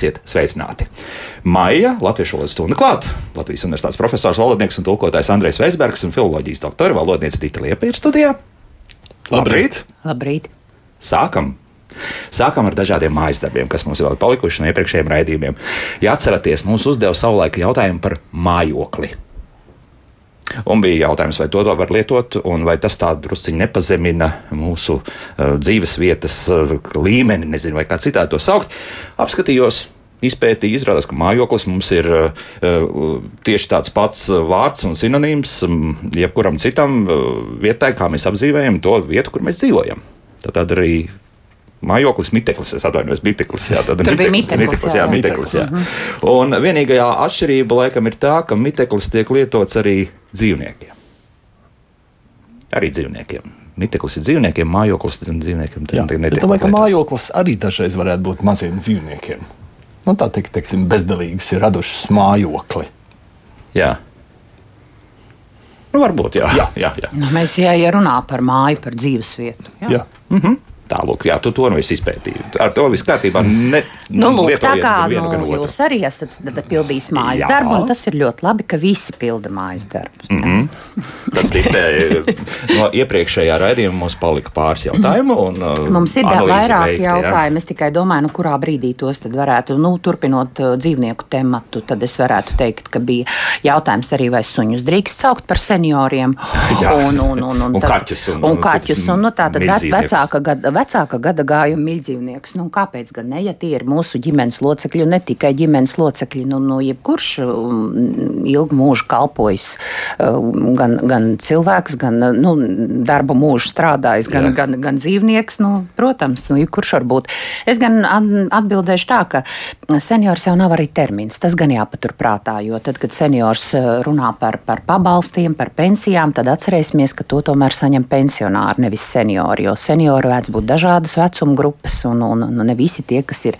Esiet sveicināti! Maija Latvijas valodas stunda klāt. Latvijas universitātes profesors, valodnieks un tulkotājs Andrēs Veisbergs un filozofijas doktora valodniece Dita Liepa ir studijā. Labrīt! Labrīt! Sākam! Sākam ar dažādiem mājas darbiem, kas mums vēl ir palikuši no iepriekšējiem raidījumiem. Ja atceraties, mums uzdeva savulaik jautājumu par mājokli. Un bija jautājums, vai to var lietot, un vai tas tā drusciņi nepazemina mūsu uh, dzīves vietas uh, līmeni, nezinu, vai kā citādi to saukt. Apskatījos, izpētīja, izrādās, ka mājoklis mums ir uh, tieši tāds pats vārds un sinonīms um, jebkuram citam vietai, kā mēs apzīmējam to vietu, kur mēs dzīvojam. Tad arī Mājoklis, miteklis, es atvainojos, biteklis. Jā, tad ir miteklis, miteklis, jā, miteklis, jā. Mhm. Un vienīgā atšķirība laikam ir tā, ka miteklis tiek lietots arī dzīvniekiem. Arī dzīvniekiem. Miteklis ir dzīvniekiem, mājoklis ir dzīvniekiem. Jā, es domāju, ka mājoklis arī dažreiz varētu būt maziem dzīvniekiem. Nu, tā teikt, teiksim, bezdelīgas ir radušas mājokli. Jā. Nu, varbūt, jā. jā. jā, jā. Mēs jā, ja runā par māju, par dzīvesvietu. Jā. jā. Mm -hmm. Tālāk, jā, tu to nu esi izpētījis. Ar to viss kārtībā. Ne, nu, lūk, tā kā nu, jūs arī esat pildījis mājas jā. darbu, un tas ir ļoti labi, ka visi pilda mājas darbu. Mm -hmm. Tad te, no iepriekšējā raidījuma mums palika pāris jautājumu. Un, uh, mums ir vairāk veikti, jautājumu. Es tikai domāju, nu, kurā brīdī tos varētu, nu, turpinot uh, dzīvnieku tematu, tad es varētu teikt, ka bija jautājums arī, vai suņus drīkst saukt par senioriem. Jā. Un, un, un, un, un tad, kaķus. Un, un, un kaķus. Un, nu, tā tad vecāka gada vecāka gada gājuma mīļdzīvnieks. Nu, kāpēc gan ne? Ja tie ir mūsu ģimenes locekļi, un ne tikai ģimenes locekļi, nu, nu jebkurš um, ilgu mūžu kalpojis, um, gan, gan cilvēks, gan nu, darba mūžu strādājis, gan, Jā. gan, gan dzīvnieks, nu, protams, nu, jebkurš var būt. Es gan atbildēšu tā, ka seniors jau nav arī termins. Tas gan jāpatur prātā, jo tad, kad seniors uh, runā par, par pabalstiem, par pensijām, tad atcerēsimies, ka to tomēr saņem pensionāri, nevis seniori, jo seniori vērts būt dažādas vecuma grupas, un, un, un ne visi tie, kas, ir,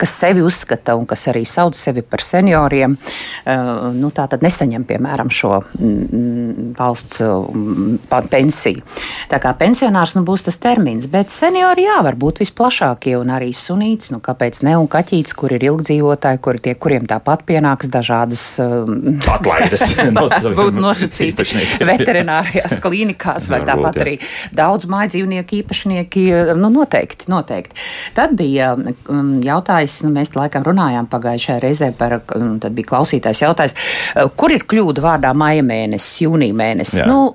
kas sevi uzskata un kas arī sauc sevi par senioriem, uh, nu, tā tad nesaņem, piemēram, šo mm, valsts mm, pensiju. Tā kā pensionārs nu, būs tas termins, bet seniori jā, var būt visplašākie, un arī sunīts, nu, kāpēc ne, un kaķītis, kur ir ilgdzīvotāji, kur tie, kuriem tāpat pienāks dažādas um, atlaides. būt nosacīti veterinārijās klīnikās, vai tāpat arī daudz mājdzīvnieku īpašnieki nu, noteikti, noteikti. Tad bija um, jautājums, nu, mēs laikam runājām pagājušajā reizē par, um, tad bija klausītājs jautājums, uh, kur ir kļūda vārdā maija mēnesis, jūnija mēnesis. Jā. Nu,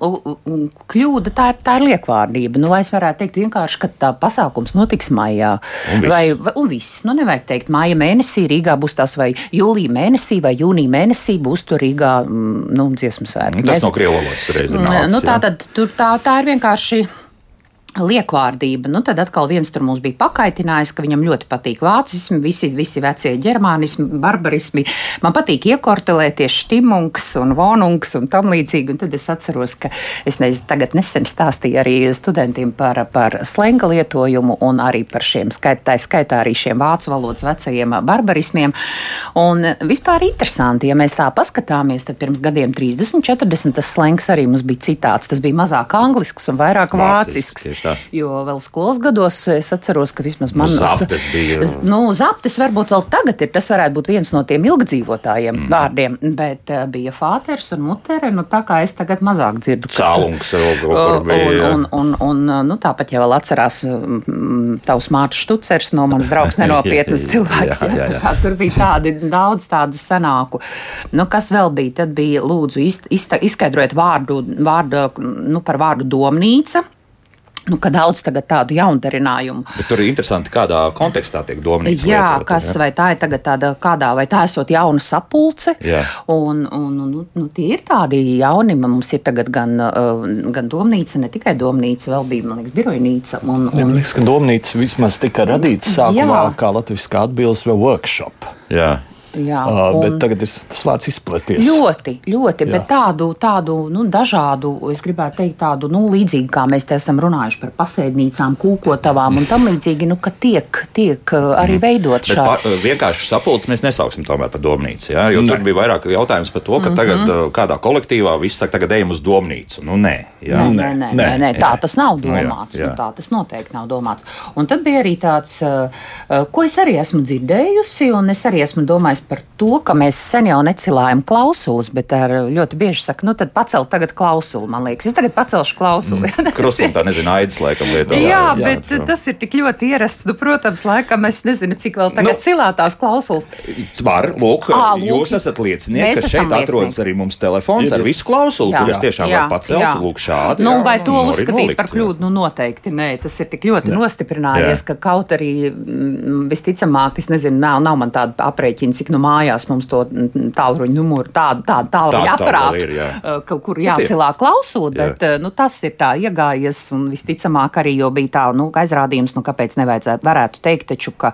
kļūda tā ir, tā ir liekvārdība. Nu, vai es varētu teikt vienkārši, ka tā pasākums notiks maijā? Un viss. Vai, un viss. Nu, nevajag teikt, maija mēnesī Rīgā būs tas vai jūlija mēnesī vai jūnija mēnesī būs tur Rīgā mm, nu, dziesmu svētki. Tas Mēs, no Krievijas reizes nāca. Nu, tā, tad, tur, tā, tā ir vienkārši liekvārdība. Nu, tad atkal viens tur mums bija pakaitinājis, ka viņam ļoti patīk vācismi, visi, visi vecie ģermānismi, barbarismi. Man patīk iekortelēties štimungs un vonungs un tam līdzīgi. Un tad es atceros, ka es nezinu, tagad nesen stāstīju arī studentiem par, par slenga lietojumu un arī par šiem skaitā, skaitā arī šiem vācu valodas vecajiem barbarismiem. Un vispār interesanti, ja mēs tā paskatāmies, tad pirms gadiem 30, 40 tas slengs arī mums bija citāds. Tas bija mazāk anglisks un vairāk vācisks. vācisks tā. Jo vēl skolas gados es atceros, ka vismaz man nu, zaptes bija. Nu, zaptes varbūt vēl tagad ir. Tas varētu būt viens no tiem ilgdzīvotājiem mm. vārdiem, bet uh, bija fāters un mutere. Nu, tā kā es tagad mazāk dzirdu. Cēlungs vēl kaut kur bija. Un, un, un, un nu, tāpat jau vēl atcerās mm, tavs Mārcis Štucers no manas draugs nenopietnas cilvēks. jā, jā, jā. Jā, tur bija tādi daudz tādu senāku. Nu, kas vēl bija? Tad bija lūdzu iz, iz, izskaidrot vārdu, vārdu nu, par vārdu domnīca. Nu, ka daudz tādu jaundarinājumu. Bet tur ir interesanti, kādā kontekstā tiek domāts. Jā, lietot, kas jā. vai tā ir tagad tāda, kādā, vai tā esot jauna sapulce. Jā. Un, un, un nu, tie ir tādi jauni, mums ir tagad gan, uh, gan domnīca, ne tikai domnīca, vēl bija, man liekas, birojnīca. Un, un... Man liekas, ka domnīca vismaz tika radīta sākumā jā. kā latviskā atbildes vai workshop. Jā. Jā, uh, bet tagad ir tas vārds izplatīts. Ļoti, ļoti, Jā. bet tādu, tādu nu, dažādu, es gribētu teikt, tādu nu, līdzīgu, kā mēs te esam runājuši par pasēdnīcām, kūkotavām un tam līdzīgi, nu, ka tiek, tiek arī mm. veidot šādi. Vienkārši sapulces mēs nesauksim tomēr par domnīcu, ja? jo ne. tur bija vairāk jautājums par to, ka mm -hmm. tagad kādā kolektīvā viss saka, tagad ejam uz domnīcu. Nu, nē, jā. nē, nē, nē, nē, nē, tā tas nav nu domāts. Nu, jā, jā. Nu, tā tas noteikti nav domāts. Un tad bija arī tāds, ko es arī esmu dzirdējusi, un es arī esmu domājis par to, ka mēs sen jau necilājam klausulas, bet ļoti bieži saka, nu tad pacelt tagad klausuli, man liekas. Es tagad pacelšu klausuli. Mm. Krustums tā nezinu, aidas laikam lieto. Jā, jā, bet jā, tas ir tik ļoti ierasts. Nu, protams, laikam es nezinu, cik vēl tagad nu, cilātās klausulas. Var, lūk, à, lūk, jūs esat liecinieki, ka šeit liecinieki. atrodas arī mums telefons ar visu klausuli, kuras tiešām jā, var pacelt, jā. lūk, šādi. Nu, jā, vai to uzskatīt par kļūdu? Nu, noteikti nē, tas ir tik ļoti jā. nostiprinājies, jā. ka kaut arī mm, visticamāk, es nezinu, nav, nav man tāda aprēķina, cik nu mājās mums to tālruņa numuru, tādu tā, tālruņa aparātu, ir, jā. uh, kur jācelā klausot, bet jā. nu, tas ir tā iegājies un visticamāk arī, jo bija tā nu, aizrādījums, nu, kāpēc nevajadzētu, varētu teikt, taču, ka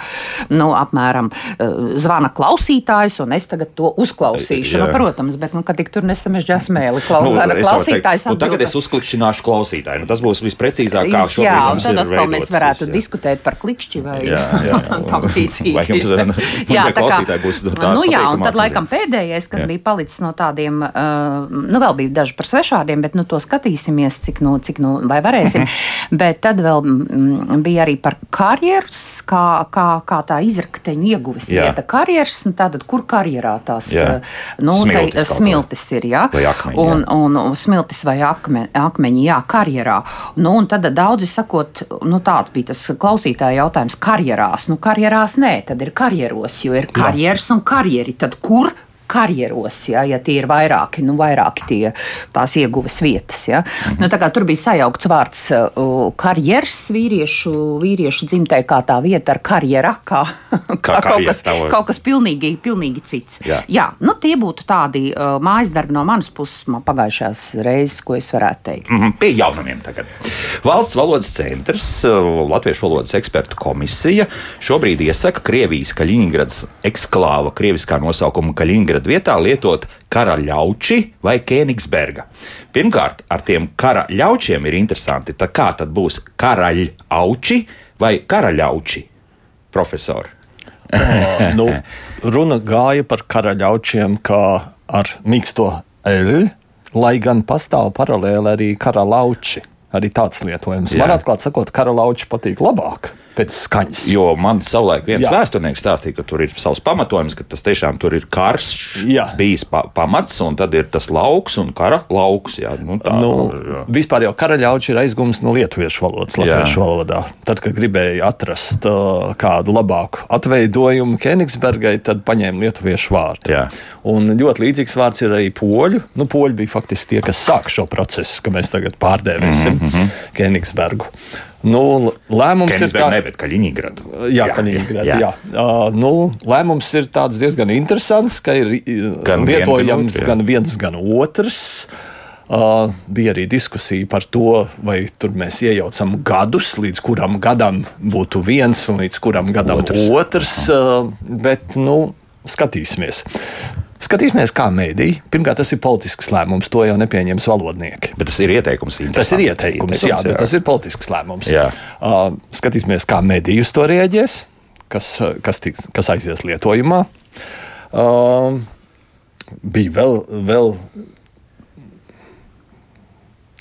nu, apmēram uh, zvana klausītājs un es tagad to uzklausīšu. Nu, protams, bet nu, kad tik tur nesamežģā smēli klaus, nu, klausītājs. Atbild, tagad es uzklikšķināšu klausītāju. Nu, tas būs visprecīzāk, kā šobrīd jā, mums ir veidots. Mēs varētu viss, diskutēt par klikšķi vai jā, jā, jā. tam līdzīgi. Vai jums jā, tā kā, būs tā, nu, jā, un tad laikam pēdējais, kas jā. bija palicis no tādiem, uh, nu vēl bija daži par svešādiem, bet nu to skatīsimies, cik nu, cik nu vai varēsim. Mhm. bet tad vēl mm, bija arī par karjeras, kā, kā, kā tā izrakteņu ieguves jā. vieta. Karjeras, nu tātad kur karjerā tās, jā. nu, smiltis, tai, smiltis ir, jā. Vai akmeņi, un, jā. Un, un smiltis vai akme, akmeņi, jā, karjerā. Nu, un tad daudzi sakot, nu tāds bija tas klausītāja jautājums, karjerās. Nu, karjerās nē, tad ir karjeros, jo ir karjeras un karjeri. Tad kur karjeros, ja, ja tie ir vairāki, nu, vairāki tie, tās ieguves vietas. Ja. Mhm. Nu, tur bija sajaukts vārds uh, karjeras vīriešu, vīriešu dzimtē, kā tā vieta ar karjera, kā, kā, kā kaut, kas, kaut kas pilnīgi, pilnīgi cits. Jā. Jā, nu, tie būtu tādi uh, mājas darbi no manas puses man pagājušās reizes, ko es varētu teikt. Mm -hmm. Pie jaunumiem tagad. Valsts valodas centrs, uh, Latviešu valodas ekspertu komisija šobrīd iesaka Krievijas Kaļiņgrads eksklāva, krieviskā nosaukuma Kaļiņgrads Leņņģerada vietā lietot karaļauči vai Kēnigsberga. Pirmkārt, ar tiem karaļaučiem ir interesanti, tā kā tad būs karaļauči vai karaļauči, profesori? nu, runa gāja par karaļaučiem kā ar mīksto eļļu, lai gan pastāv paralēli arī karalauči. Arī tāds lietojums. Jā. Man atklāti sakot, karalauči patīk labāk pēc skaņas. Jo man savulaik viens Jā. vēsturnieks stāstīja, ka tur ir savs pamatojums, ka tas tiešām tur ir karsts, jā. bijis pa pamats, un tad ir tas lauks un kara lauks. Jā, nu, tā, nu, jā. Vispār jau karaļauči ir aizgums no lietuviešu valodas, latviešu jā. valodā. Tad, kad gribēja atrast uh, kādu labāku atveidojumu Kenigsbergai, tad paņēma lietuviešu vārdu. Jā. Un ļoti līdzīgs vārds ir arī poļu. Nu, poļi bija faktiski tie, kas sāk šo procesu, ka mēs tagad pārdēvēsim mm -hmm. Kenigsbergu. Nu, lēmums Kenisberg, ir tāds, ne, bet Kaļiņģerad. Jā, jā, Kaļiņģerad, jā. jā. Uh, nu, lēmums ir diezgan interesants, ka ir gan lietojams vien, gan viens, gan otrs. Uh, bija arī diskusija par to, vai tur mēs iejaucam gadus, līdz kuram gadam būtu viens un līdz kuram gadam otrs. otrs uh, bet, nu, skatīsimies. Skatīsimies, kā mēdī. Pirmkārt, tas ir politisks lēmums. To jau nepieņems valodnieki. Bet tas ir ieteikums. Tas ir ieteikums, ieteikums jā, jā, bet tas ir politisks lēmums. Jā. Uh, skatīsimies, kā mēdī uz to rēģēs, kas, kas, tiks, kas aizies lietojumā. Uh, bija vēl, vēl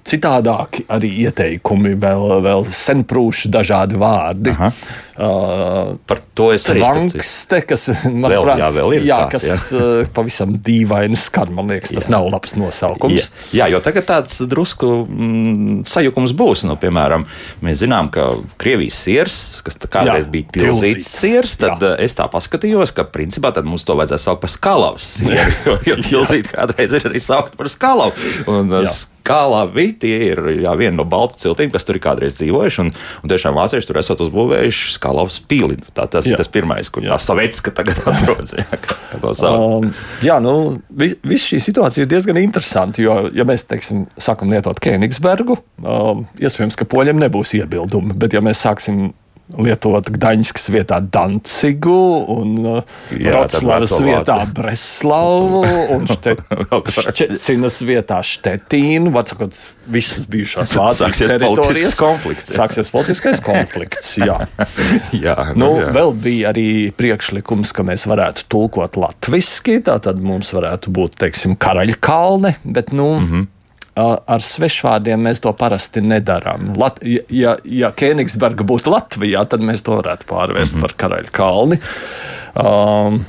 citādāki arī ieteikumi, vēl, vēl senprūši dažādi vārdi. Aha. Uh, Par to es arī Trankste, kas man vēl, prāt, jā, vēl ir. Jā, tās, kas jā. Uh, pavisam dīvaini skan. Man liekas, tas jā. nav labs nosaukums. Jā, jā jo tagad tāds drusku mm, sajukums būs. Nu, piemēram, mēs zinām, ka Krievijas siers, kas kādreiz jā, bija tilzīts siers, tad jā. Uh, es tā paskatījos, ka principā mums to vajadzētu saukt par skalavas sieru, jo, jo tilzīt kādreiz ir arī saukt par skalavu. Un, uh, Kālavi tie ir jā, viena no baltu ciltīm, kas tur ir kādreiz dzīvojuši. Un, un tiešām vācieši tur esat uzbūvējuši Skalovas pīli. Tā, tas jā. ir tas pirmais, kur jā. tā savets, ka tagad atrodas. Jā, um, jā nu, viss vis šī situācija ir diezgan interesanta, jo, ja mēs, teiksim, sākam lietot Kēnigsbergu, um, iespējams, ka poļiem nebūs iebildumi, bet ja mēs sāksim lietot Gdaņskas vietā Dancigu un Vroclavas vietā Breslavu un Šķecinas vietā Štetīnu. Vecākot, visas bijušās Vācijas teritorijas. konflikts. Jā. Sāksies politiskais konflikts, jā. jā, nu, nu, jā. Vēl bija arī priekšlikums, ka mēs varētu tulkot latviski, tā tad mums varētu būt, teiksim, karaļkalne, bet, nu, mm -hmm ar svešvārdiem mēs to parasti nedarām. Lat, ja, ja Kēnigsberga būtu Latvijā, tad mēs to varētu pārvērst mm -hmm. par karaļa kalni. Um,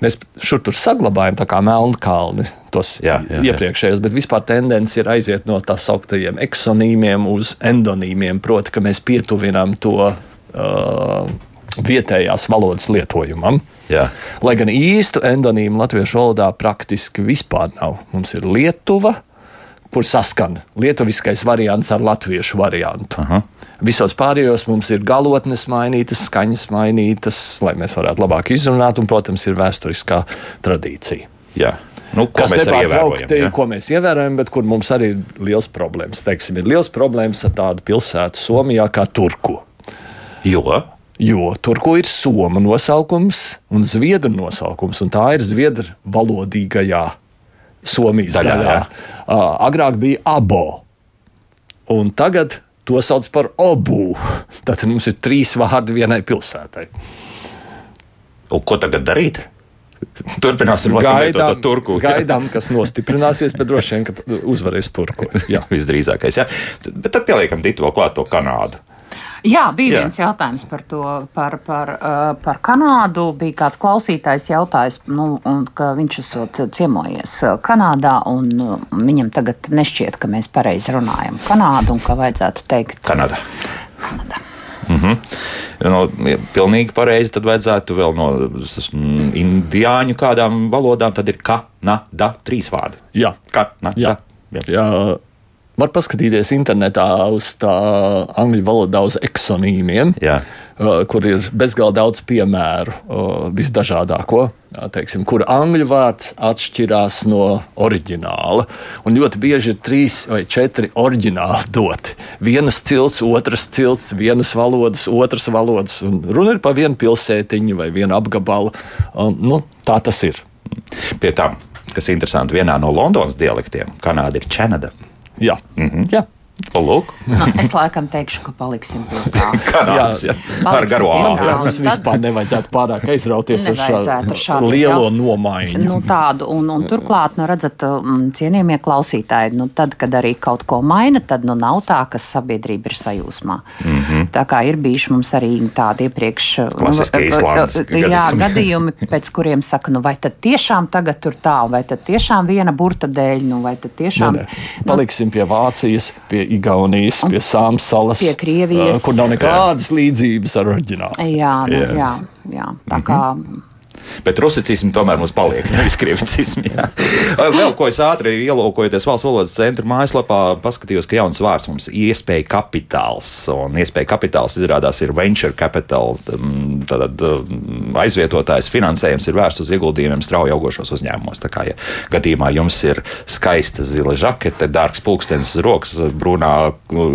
Mēs šur tur saglabājam tā kā melnkalni, tos jā, jā, iepriekšējos, jā. bet vispār tendence ir aiziet no tā sauktajiem eksonīmiem uz endonīmiem, proti, ka mēs pietuvinām to uh, vietējās valodas lietojumam. Jā. Lai gan īstu endonīmu latviešu valodā praktiski vispār nav. Mums ir Lietuva, kur saskan lietuviskais variants ar latviešu variantu. Aha. Visos pārējos mums ir galotnes mainītas, skaņas mainītas, lai mēs varētu labāk izrunāt, un, protams, ir vēsturiskā tradīcija. Jā. Nu, ko Kas mēs ievērojam? Ja? Ko mēs ievērojam, bet kur mums arī ir liels problēmas. Teiksim, ir liels problēmas ar tādu pilsētu Somijā kā Turku. Jo? Jo Turku ir Somu nosaukums un Zviedru nosaukums, un tā ir Zviedru valodīgajā Somijas daļā. daļā. Uh, agrāk bija abo, un tagad to sauc par obu. Tad mums ir trīs vārdi vienai pilsētai. Un ko tagad darīt? Turpināsim gaidām, to turku. gaidām, kas nostiprināsies, bet droši vien, ka uzvarēs turku. Jā, visdrīzākais. Jā. Bet tad pieliekam Titu vēl klāt to Kanādu. Jā, bija Jā. viens jautājums par to, par, par, uh, par Kanādu. Bija kāds klausītājs jautājis, nu, ka viņš esot ciemojies uh, Kanādā, un uh, viņam tagad nešķiet, ka mēs pareizi runājam Kanādu, un ka vajadzētu teikt Kanāda. Kanāda. Mm -hmm. no, ja pilnīgi pareizi. Tad vajadzētu vēl no indiāņu kādām valodām. Tad ir ka, na, da, trīs vārdi. Jā, ka, na, jā. Jā. Jā. Var paskatīties internetā uz tā angļu valodā, uz eksonīmiem, Jā. Kur ir bezgalīgi daudz piemēru, visdažādāko, teiksim, kur angļu vārds atšķirās no oriģināla. Un ļoti bieži ir trīs vai četri oriģināli doti. Vienas cilts, otras cilts, vienas valodas, otras valodas. Un runa ir par vienu pilsētiņu vai vienu apgabalu. Nu, tā tas ir. Pie tam, kas ir interesanti, vienā no Londonas dialektiem, Kanāda ir Čenada. Jā. Mm -hmm. Lūk. nu, es laikam teikšu, ka paliksim pie tā. Kanāds, jā, jā. ar garo. Mums tad... vispār nevajadzētu pārāk aizrauties ar šādu, šādu lielo jau, nomaiņu. Nu, tādu, un, un turklāt, nu, redzat, mm, cienījamie klausītāji, nu, tad, kad arī kaut ko maina, tad nu, nav tā, ka sabiedrība ir sajūsmā. Mm -hmm. Tā kā ir bijuši mums arī tādi iepriekš nu, jā, gadījumi, pēc kuriem saka, nu, vai tad tiešām tagad tur tā, vai tad tiešām viena burta dēļ, nu, vai tad tiešām. Ne, ne. Paliksim nu, pie Vācijas, pie Igaunijas, pie Sāmas salas, pie Krievijas, kur nav nekādas līdzības ar oriģinālu. Jā, nu, jā. jā, jā. Tā mm -hmm. Bet rusicisms tomēr mums paliek, nevis krievicisms. Vēl ko es ātri ielūkojoties valsts valodas centra mājaslapā, paskatījos, ka jauns vārds mums ir iespēja kapitāls. Un iespēja kapitāls izrādās ir venture capital. Tad aizvietotājs finansējums ir vērsts uz ieguldījumiem strauji augošos uzņēmumos. Tā kā, ja gadījumā jums ir skaista zila žakete, dārgs pulkstenis rokas, brūnā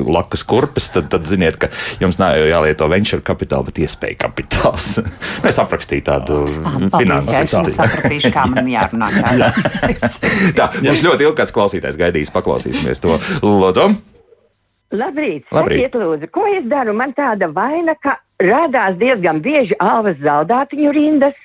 lakas kurpes, tad, tad ziniet, ka jums nav jālieto venture capital, bet iespēja kapitāls. Mēs aprakstīju tādu finansisti. Es sapratīšu, kā man jārunā. Jā. Tā, mums ļoti ilgi kāds klausītājs gaidīs, paklausīsimies to. Lūdzu! Labrīt! Labrīt. Sakiet, lūdzu, ko es daru? Man tāda vaina, ka radās diezgan bieži alvas zaudātiņu rindas,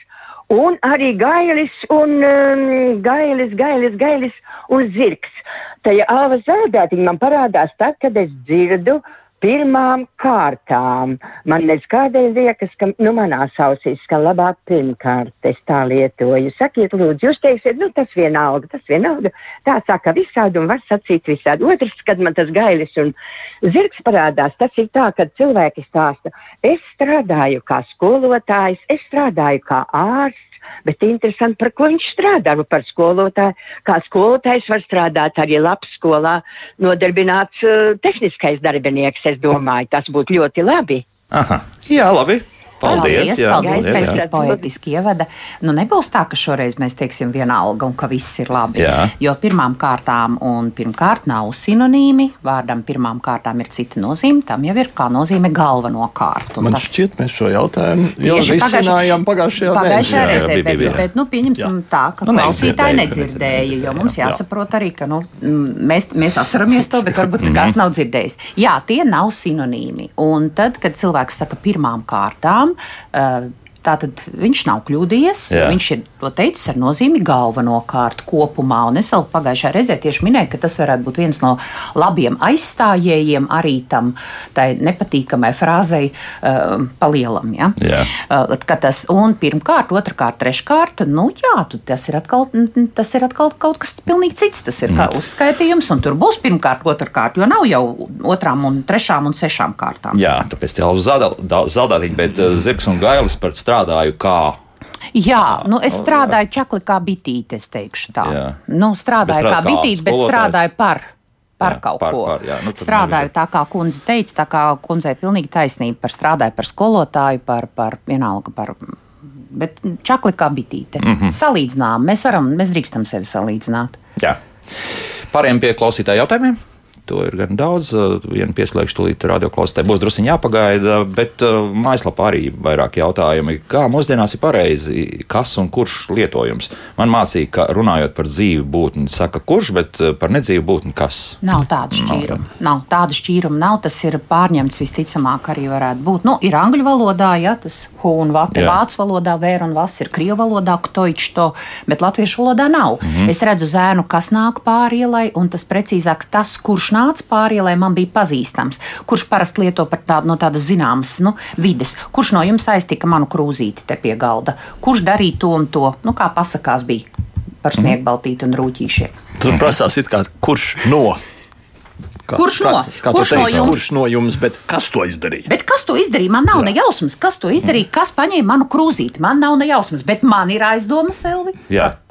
un arī gailis, un um, gailis, gailis, gailis un zirgs. Tajā alvas zaudātiņa man parādās tad, kad es dzirdu uh, Pirmām kārtām man kādēļ liekas, ka nu, manā ausīs ska labāk pirmkārt es tā lietoju. Sakiet, lūdzu, jūs teiksiet, nu, tas vienalga, tas vienalga. Tā saka visādi un var sacīt visādi. Otrs, kad man tas gailis un zirgs parādās, tas ir tā, kad cilvēki stāsta, es strādāju kā skolotājs, es strādāju kā ārsts bet interesanti, par ko viņš strādā. Nu, par skolotāju. Kā skolotājs var strādāt arī labs skolā, nodarbināts uh, tehniskais darbinieks. Es domāju, tas būtu ļoti labi. Aha, jā, labi. Paldies, jā, paldies jā, pēc tik poetiski ievada. Nu, nebūs tā, ka šoreiz mēs teiksim vienalga un ka viss ir labi. Jā. Jo pirmām kārtām un pirmkārt nav sinonīmi, vārdam pirmām kārtām ir cita nozīme, tam jau ir kā nozīme galvenokārt. Man tā... šķiet, mēs šo jautājumu jau risinājām pagājušajā, pagājušajā reizē, bet, bet, bet nu, pieņemsim jā. tā, ka nu, klausītāji nedzirdēja, jo mums jāsaprot arī, ka nu, mēs, mēs atceramies to, bet varbūt kāds nav dzirdējis. Jā, tie nav sinonīmi. Un tad, kad cilvēks saka pirmām kārtām, tiešām uh, Tātad viņš nav kļūdījies. Jā. Viņš ir to teicis ar nozīmi galvenokārt kopumā. Un es jau pagājušajā reizē tieši minēju, ka tas varētu būt viens no labiem aizstājējiem arī tam nepatīkamai frāzei uh, palielam. Ja? Jā. Uh, tas, un pirmkārt, otrkārt, treškārt, nu jā, tas ir, atkal, tas ir atkal kaut kas pilnīgi cits. Tas ir mm. uzskaitījums, un tur būs pirmkārt, otrkārt, jo nav jau otrām un trešām un sešām kārtām. Jā, tāpēc tie jau zaldātiņi, bet uh, zirgs un gailis par strādāju kā Jā, nu es strādāju čakli kā bitīte, es teikšu tā. Jā. Nu, strādāju kā bitīte, bet strādāju par. Par jā, kaut par, ko. Par, jā, nu, strādāju tā, kā kundze teica, tā kā kundzei pilnīgi taisnība par strādāju par skolotāju, par, par vienalga par. Bet čakli kā bitīte. Mm -hmm. Salīdzinām, mēs varam, mēs drīkstam sevi salīdzināt. Jā. Pārējiem pie klausītāju jautājumiem. To ir gan daudz. Vienu pieslēgšu tūlīt radioklausītājai. Būs druskuļi jāpagaida, bet mājaslapā arī vairāk jautājumi. Kā mūsdienās ir pareizi, kas un kurš lietojums? Man mācīja, ka runājot par dzīvu būtni, saka kurš, bet par nedzīvu būtni kas? Nav tāda šķīruma. Nav, nav tāda šķīruma, nav. Tas ir pārņemts visticamāk arī varētu būt. Nu, ir angļu valodā, ja tas hu un vate, vācu valodā vēr un vas ir krievu valodā, ktoič to, bet latviešu valodā nav. Mm -hmm. Es redzu zēnu, kas nāk pāri ielai, un tas precīzāk tas, kurš nāk nāca pāri ielai, man bija pazīstams, kurš parasti lieto par tādu no tādas zināmas nu, vides, kurš no jums aiztika manu krūzīti te pie galda, kurš darīja to un to, nu, kā pasakās bija par mhm. sniegbaltīti un rūtīšiem. Tur prasās, kā, kurš no. Kā, kurš no, kā, kā kurš, teici, no jums? kurš no jums? Kas to izdarīja? Bet kas to izdarīja? Man nav Jā. ne jausmas, kas to izdarīja, kas paņēma manu krūzīti. Man nav ne jausmas, bet man ir aizdomas, Elvi.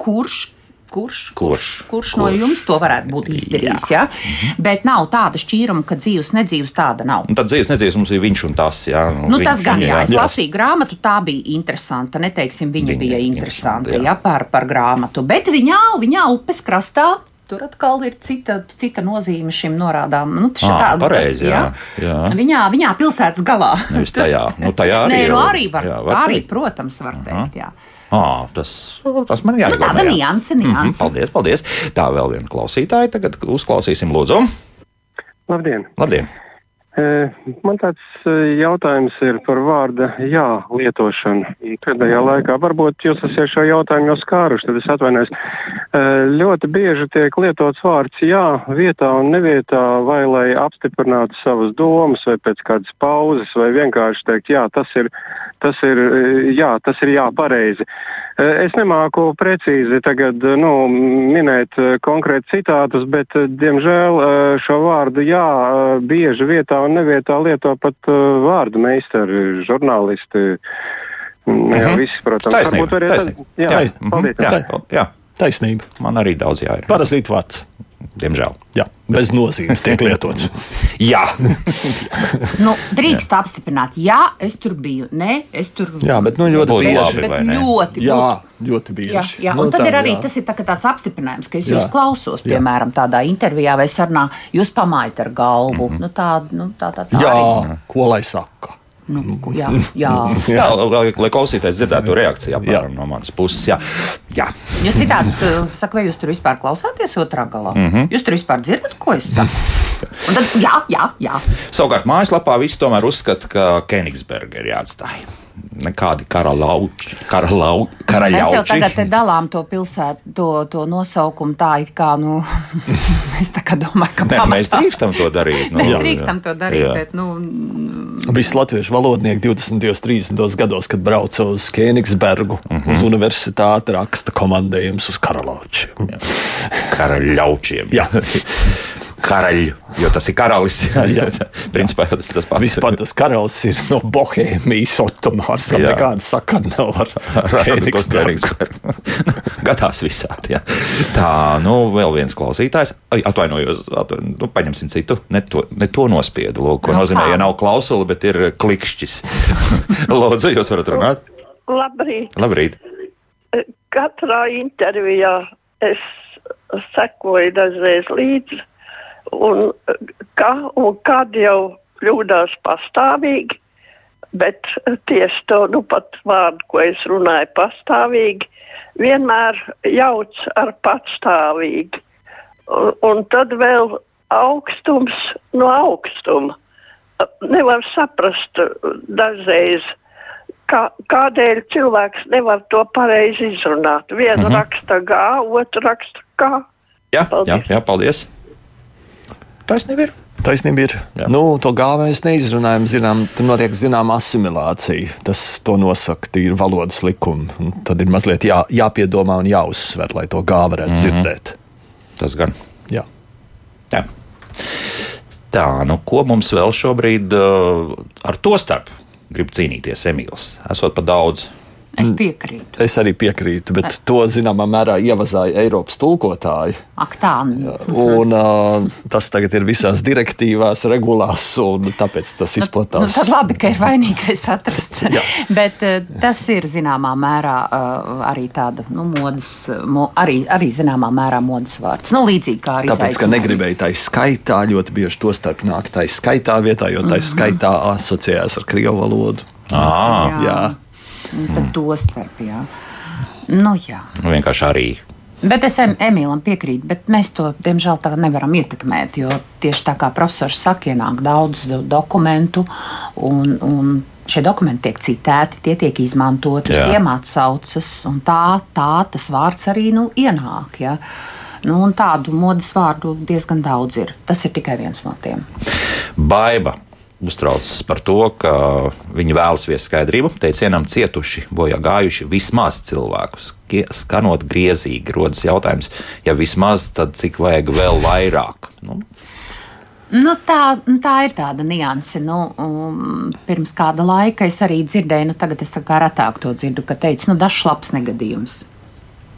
Kurš Kurš, kurš, kurš no kurš? jums to varētu būt izdarījis? Jā. Ja? Mhm. Bet nav tāda šķīruma, ka dzīves, nedzīves tāda nav. Un tad dzīves, nedzīves mums ir viņš un tas. Jā, nu, nu, viņš, tas gan jā. jā. Es lasīju grāmatu, tā bija interesanta. Neteiksim, viņa, viņa bija interesanta jā. Jā, par, par grāmatu. Bet viņā, viņā upes krastā tur atkal ir cita, cita nozīme šim norādām. Nu, à, pareizi, tas, jā, jā. Viņā, viņā pilsētas galā. Nevis tajā, nu, tajā arī. Nē, nu, arī var, jā, var arī, teikt. protams, var Aha. teikt. Jā. À, tas, tas man jāiegādājas. Nu, tāda nianse, nianse. Mm -hmm, paldies, paldies. Tā vēl viena klausītāja. Tagad uzklausīsim, lūdzu. Labdien! Labdien. Man tāds jautājums ir par vārdu jā lietošanu. Pēdējā laikā varbūt jūs esat šo jautājumu jau skāruši, tad es atvainojos. Ļoti bieži tiek lietots vārds jā vietā un nevietā, vai lai apstiprinātu savas domas, vai pēc kādas pauzes, vai vienkārši teikt, jā, tas ir tas ir, jā, tas ir jā, pareizi. Es nemāku precīzi tagad, nu, minēt konkrēti citātus, bet, diemžēl, šo vārdu jā, bieži vietā un nevietā lieto pat vārdu meistari, žurnālisti. Nu, jau mhm. visi, protams, taisnība, varbūt arī tādi. Jā, jā, paldies. Jā, jā. Taisnība. Man arī daudz jā ir. Parazīt vārds. Diemžēl. Jā, bez nozīmes tiek lietots. jā, nu, drīkst jā. apstiprināt. Jā, es tur biju. Nē, es tur Jā, bet nu, ļoti bieži. Labi, bet ļoti, jā, ļoti bieži. Jā, jā. Nu, un tad tā, ir arī jā. tas ir tā, tāds apstiprinājums, ka es jā. jūs klausos, piemēram, tādā intervijā vai sarunā, jūs pamājat ar galvu. Mm -hmm. nu, tā, nu, tā, tā, tā jā, arī. ko lai saka? Nu, jā, jā. jā lai, lai klausītājs dzirdētu reakciju apmēram, no manas puses. Jā. Jā. Ja citādi, saka, vai jūs tur vispār klausāties otrā galā? Mm -hmm. Jūs tur vispār dzirdat, ko es saku? Un tad, jā, jā, jā. Savukārt mājaslapā visi tomēr uzskata, ka Kenigsberga ir jāatstāj nekādi karalauči. Karalau, mēs jau tagad dalām to pilsētu, to, to nosaukumu tā, it kā, nu, mēs tā kā domājam, ka ne, mēs drīkstam to darīt. Nu, mēs jā, drīkstam jā. to darīt, jā. bet, nu. Visi latviešu valodnieki 20. un 30. gados, kad brauca uz Kēnigsbergu, uh -huh. uz universitāti, raksta komandējums uz karalaučiem. Karalaučiem. jā. karaļu, jo tas ir karalis. Jā, jā. Principā jau tas ir tas pats. Vispār tas karalis ir no Bohēmijas Otomārs, kam nekāda sakara nav ar, ar Kēnigsbergu. Gadās visādi, jā. Tā, nu, vēl viens klausītājs. Atvainojos, atvainojos nu, paņemsim citu. Ne to, ne to nospiedu, lūk, ko no, nu, nozīmē, ja nav klausula, bet ir klikšķis. Lūdzu, jūs varat runāt? Labrīt. Labrīt. Katrā intervijā es sekoju dažreiz līdzi un, ka, un kad jau kļūdās pastāvīgi, bet tieši to nu, pat vārdu, ko es runāju, pastāvīgi, vienmēr jauc ar patstāvīgi. Un, un tad vēl augstums no augstuma. Nevar saprast dažreiz, kā, kādēļ cilvēks nevar to pareizi izrunāt. Vienu mm -hmm. raksta G, otru raksta K. Jā, paldies. jā, jā, paldies. Taisnība ir. Taisnība ir. Jā. Nu, to gāvu mēs neizrunājam. Zinām, tur notiek zināma asimilācija. Tas to nosaka tīri valodas likumi. Un tad ir mazliet jā, jāpiedomā un jāuzsver, lai to gāvu varētu mm -hmm. dzirdēt. Tas gan. Jā. Jā. Tā, nu, ko mums vēl šobrīd uh, ar to starp grib cīnīties Emīls? Esot pa daudz Es piekrītu. Es arī piekrītu, bet es... to zināmā mērā ievazāja Eiropas tulkotāji. Ak, tā. Un, uh, tas tagad ir visās direktīvās, regulās, un tāpēc tas nu, izplatās. Nu, tad labi, ka ir vainīgais atrasts. bet uh, tas ir zināmā mērā uh, arī tāda nu, modes, mo, arī, arī zināmā mērā modes vārds. Nu, līdzīgi kā arī Tāpēc, ka negribēja tā skaitā, ļoti bieži to starp nāk tā skaitā vietā, jo tā mm -hmm. skaitā asociējās ar krievu valodu. Ah, jā. jā. Un tad mm. to starp. Jā. Nu, jā. Nu, vienkārši arī. Bet es Emīlam piekrītu, bet mēs to, diemžēl, tā nevaram ietekmēt. Jo tieši tā kā profesors saka, ienāk daudz dokumentu, un, un šie dokumenti tiek citēti, tie tiek izmantoti, uz tiem atsaucas, un tā, tā tas vārds arī nu, ienāk. Ja? Nu, tādu modes vārdu diezgan daudz ir. Tas ir tikai viens no tiem. Baiba uztraucas par to, ka viņi vēlas viest skaidrību. Teicienam cietuši, bojā gājuši vismaz cilvēkus. Skanot griezīgi, rodas jautājums, ja vismaz, tad cik vajag vēl vairāk? Nu, Nu, tā, nu, tā ir tāda nianse. Nu, um, pirms kāda laika es arī dzirdēju, nu, tagad es tā kā retāk to dzirdu, ka teica, nu, dažs labs negadījums.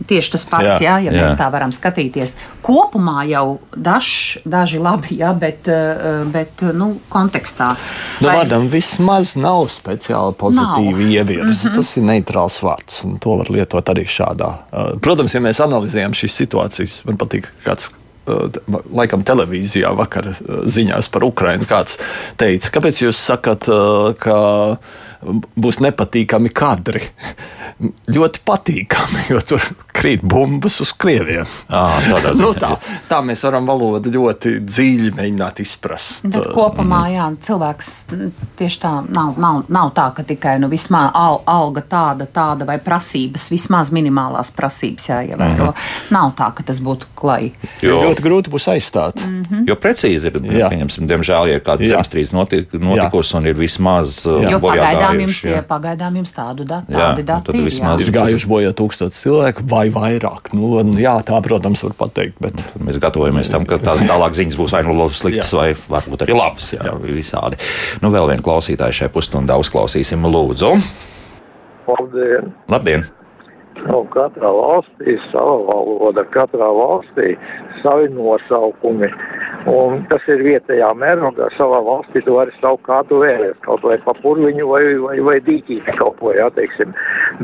Tieši tas pats, jā, jā, ja jā. mēs tā varam skatīties. Kopumā jau daž, daži labi, jā, bet, eh, bet nu, kontekstā. Nu, vai... Vārdam vismaz nav speciāli pozitīvi ievirzi. Mm -hmm. Tas ir neitrāls vārds, un to var lietot arī šādā. Eh, protams, ja mēs analizējam šīs situācijas, man patīk kāds eh, laikam televīzijā vakar ziņās par Ukrajinu. Kāds teica, kāpēc jūs sakat, ka būs nepatīkami kadri? ļoti patīkami, jo tur krīt bumbas uz krieviem. À, nu, tā, tā mēs varam valodu ļoti dziļi mēģināt izprast. Bet kopumā jā, cilvēks tieši tā nav, nav, nav tā, ka tikai nu, vismaz al, alga tāda, tāda vai prasības, vismaz minimālās prasības jāievēro. Mm -hmm. Nav tā, ka tas būtu klai. Jo ļoti grūti būs aizstāt. Mm -hmm. Jo precīzi ir, pieņemsim, diemžēl, ja kāda zemestrīce notikusi un ir vismaz bojā pagaidām jums, tie, pagaidām jums tādu datu, tādi dati ir vismaz jā. ir gājuši bojā tūkstoši cilvēku vai vairāk. Nu, jā, tā, protams, var pateikt. Bet... Mēs gatavojamies tam, ka tās tālāk ziņas būs vai nu sliktas, vai varbūt arī labas. Jā, jā. visādi. Nu, vēl vienu klausītāju šai pusstundā uzklausīsim, lūdzu. Labdien! Labdien. Nu, katrā valstī ir sava valoda, katrā valstī savi nosaukumi. Un tas ir vietējā mērogā. Savā valstī tu vari saukt kādu vēlēs, kaut vai pa purviņu vai, vai, vai dīķīti kaut ko, jā, teiksim.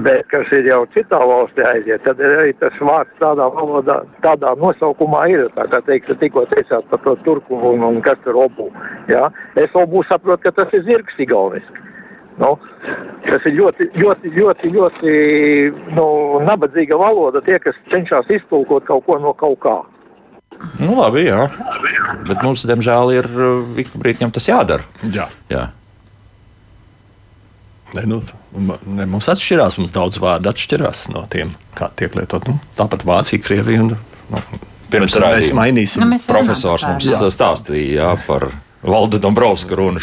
Bet, kas ir jau citā valstī aiziet, tad arī tas vārds tādā valodā, tādā nosaukumā ir. Tā kā teikt, tikko teicāt par to turku un, un kas tur obu. Jā. Es obu saprotu, ka tas ir zirgs igauniski. Nu, tas ir ļoti, ļoti, ļoti, ļoti nu, nabadzīga valoda. Tie, kas cenšas iztulkot kaut ko no kaut kā. Nu, labi, jā. Bet mums, diemžēl, ir ik pa brīdim tas jādara. Jā. jā. Ne, nu, ne, mums atšķirās, mums daudz vārdu atšķirās no tiem, kā tiek lietot. Nu, tāpat Vācija, Krievija un nu, Pirms mēs mainīsim. Nu, mēs Profesors mums jā. stāstīja jā, par Valda Dombrovska runa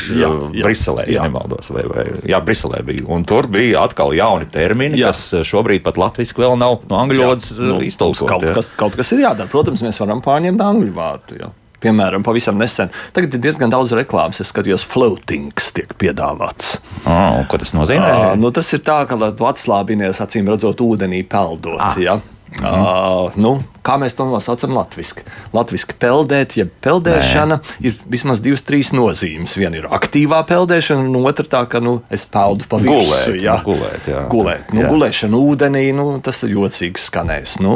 Briselē, ja nemaldos. Vai, vai, jā, Briselē bija. Un tur bija atkal jauni termini, jā. kas eh, šobrīd pat latviešu vēl nav no angļu valodas eh, nu, iztulkots. Kaut, kas, kaut kas ir jādara. Protams, mēs varam pārņemt angļu vārdu. Jā. Piemēram, pavisam nesen. Tagad ir diezgan daudz reklāmas. Es skatījos, floatings tiek piedāvāts. Oh, ko tas nozīmē? Uh, nu, tas ir tā, ka atslābinies, acīm redzot, ūdenī peldot. Ah. Ja? Mm. Uh, nu, kā mēs to nosaucam latviešu? Latviešu peldēt, jeb peldēšana Nē. ir vismaz divas, trīs nozīmes. Viena ir aktīvā peldēšana, un otra tā, ka nu, es peldu pa virsmu. Gulēt, jā, nu, gulēt, jā. gulēt. Nu, jā. Gulēšana ūdenī, nu, tas ir jocīgs skanējs. Nu,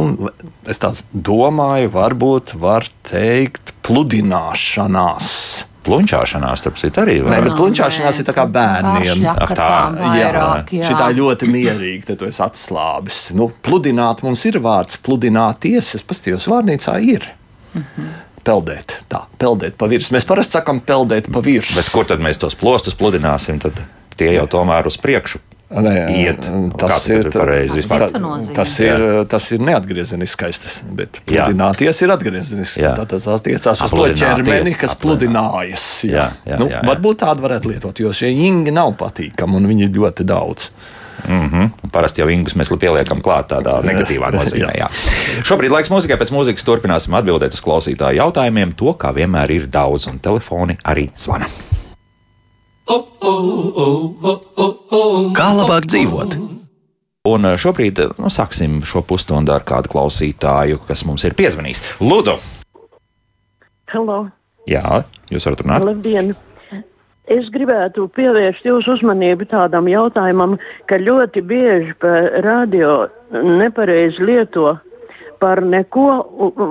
es tāds domāju, varbūt var teikt pludināšanās. Plunčāšanās, starp citu, arī var. Nē, bet plunčāšanās ir tā kā bērniem. Ak, tā, vairāk, jā, jā. Šitā ļoti mierīgi, te tu esi atslābis. Nu, pludināt mums ir vārds, pludināties, es pastījos vārnīcā ir. Mm -hmm. Peldēt, tā, peldēt pa virsmu. Mēs parasti sakām, peldēt pa virsmu. Bet kur tad mēs tos plostus pludināsim? Tad tie jau tomēr uz priekšu Nē, iet. Tas ir, pareizi, tā, tas, ir, tas ir neatgriezeniskais, tas, bet pludināties ir atgriezenisks. Tas attiecās uz to ķermeni, kas pludinājas. Jā, jā, nu, jā, jā. Varbūt tādu varētu lietot, jo šie ingi nav patīkami un viņi ir ļoti daudz. Mm -hmm. Parasti jau ingus mēs pieliekam klāt tādā negatīvā nozīmē. Jā. Šobrīd laiks mūzikai, pēc mūzikas turpināsim atbildēt uz klausītāju jautājumiem. To, kā vienmēr, ir daudz, un telefoni arī zvana. Kā labāk dzīvot? Un eh, šobrīd eh, nu, sāksim šo pusstundu ar kādu klausītāju, kas mums ir piezvanījis. Lūdzu! Hello. Jā, jūs varat runāt. Labdien! Es gribētu pievērst jūsu uzmanību tādam jautājumam, ka ļoti bieži pa radio nepareizi lieto par neko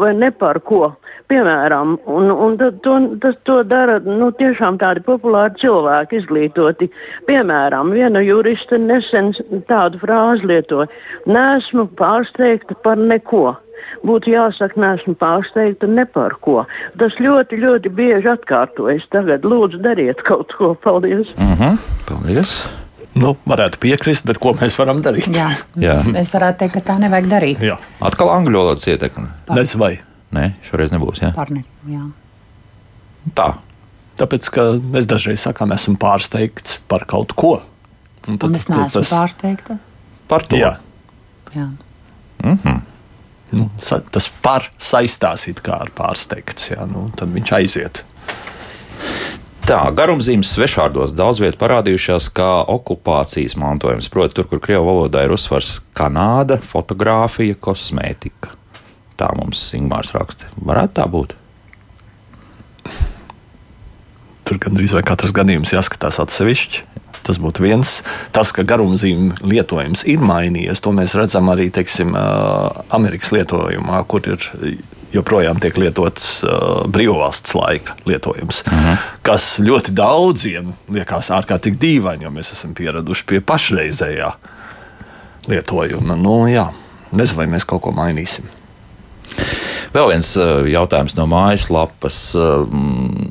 vai ne par ko. Piemēram, un, un to, tas, to dara nu, tiešām tādi populāri cilvēki, izglītoti. Piemēram, viena juriste nesen tādu frāzi lietoja: Nesmu pārsteigta par neko. Būtu jāsaka, nesmu pārsteigta ne par ko. Tas ļoti, ļoti bieži atkārtojas. Tagad lūdzu dariet kaut ko. Paldies! Uh mhm, -huh. Paldies! Nu, varētu piekrist, bet ko mēs varam darīt? Jā, Jā. es varētu teikt, ka tā nevajag darīt. Jā. Atkal angļu valodas ietekme. Nezinu, vai. Nē, šoreiz nebūs. Jā. Parni, jā. Tā. Tāpēc, ka mēs dažreiz sakām, esmu pārsteigts par kaut ko. Un, tad, un es neesmu tas... pārsteigta. Par to. Jā. Jā. Mm -hmm. nu, tas par saistās it kā ar pārsteigts. Jā, nu, tad viņš aiziet. Tā, garumzīmes svešvārdos daudz vietā parādījušās kā okupācijas mantojums. Proti, tur, kur krievu valodā ir uzsvars Kanāda, fotografija, kosmētika. Tā mums Ingūns raksta. Varētu tā būt. Tur gandrīz vai katrs gadījums jāskatās atsevišķi. Tas būtu viens. Tas, ka garumzīmju lietojums ir mainījies, to mēs redzam arī teiksim, Amerikas lietojumā, kur ir joprojām tiek lietots uh, brīvvalsts laika lietojums, uh mhm. -huh. kas ļoti daudziem liekas ārkārtīgi dīvaini, jo mēs esam pieraduši pie pašreizējā lietojuma. Nu, jā, nezinu, vai mēs kaut ko mainīsim. Vēl viens uh, jautājums no mājaslapas. Uh,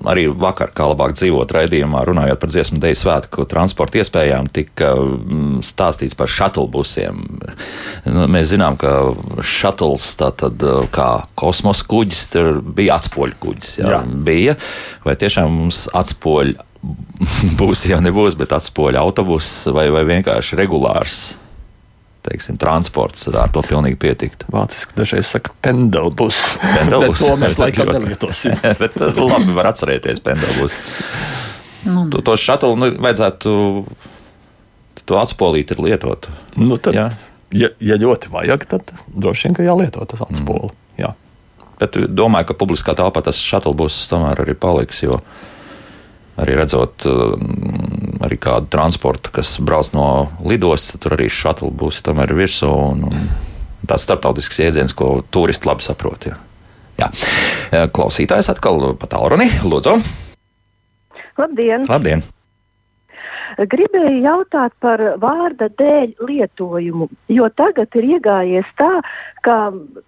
arī vakar, kā labāk dzīvot raidījumā, runājot par dziesmu dēļ svētku transporta iespējām, tika mm, stāstīts par šatlbusiem. Nu, mēs zinām, ka šatls, tātad uh, kā kosmosa kuģis, tur bija atspoļu kuģis. Jā, jā. Bija. Vai tiešām mums atspoļi būs jau nebūs, bet atspoļu autobuss vai, vai vienkārši regulārs? Teiksim, transports ar to pilnīgi pietiktu. Vāciski dažreiz saka, pendelbus. Pendelbus. to mēs laikam nelietosim. bet uh, labi var atcerēties pendelbus. Nu. To, to šatulu nu, vajadzētu to atspolīt ir lietot. Nu, tad, ja? Ja, ja ļoti vajag, tad droši vien, ka jālieto tas atspoli. Mm. Jā. Bet domāju, ka publiskā telpā tas šatulbus tomēr arī paliks, jo arī redzot arī kādu transportu, kas brauc no lidostas, tur arī šatuli būs tomēr virsū. Un, un tāds starptautisks jēdziens, ko turisti labi saprot. Jā. Jā. Klausītājs atkal pa tālruni, lūdzu. Labdien! Labdien. Gribēju jautāt par vārda dēļ lietojumu, jo tagad ir iegājies tā, ka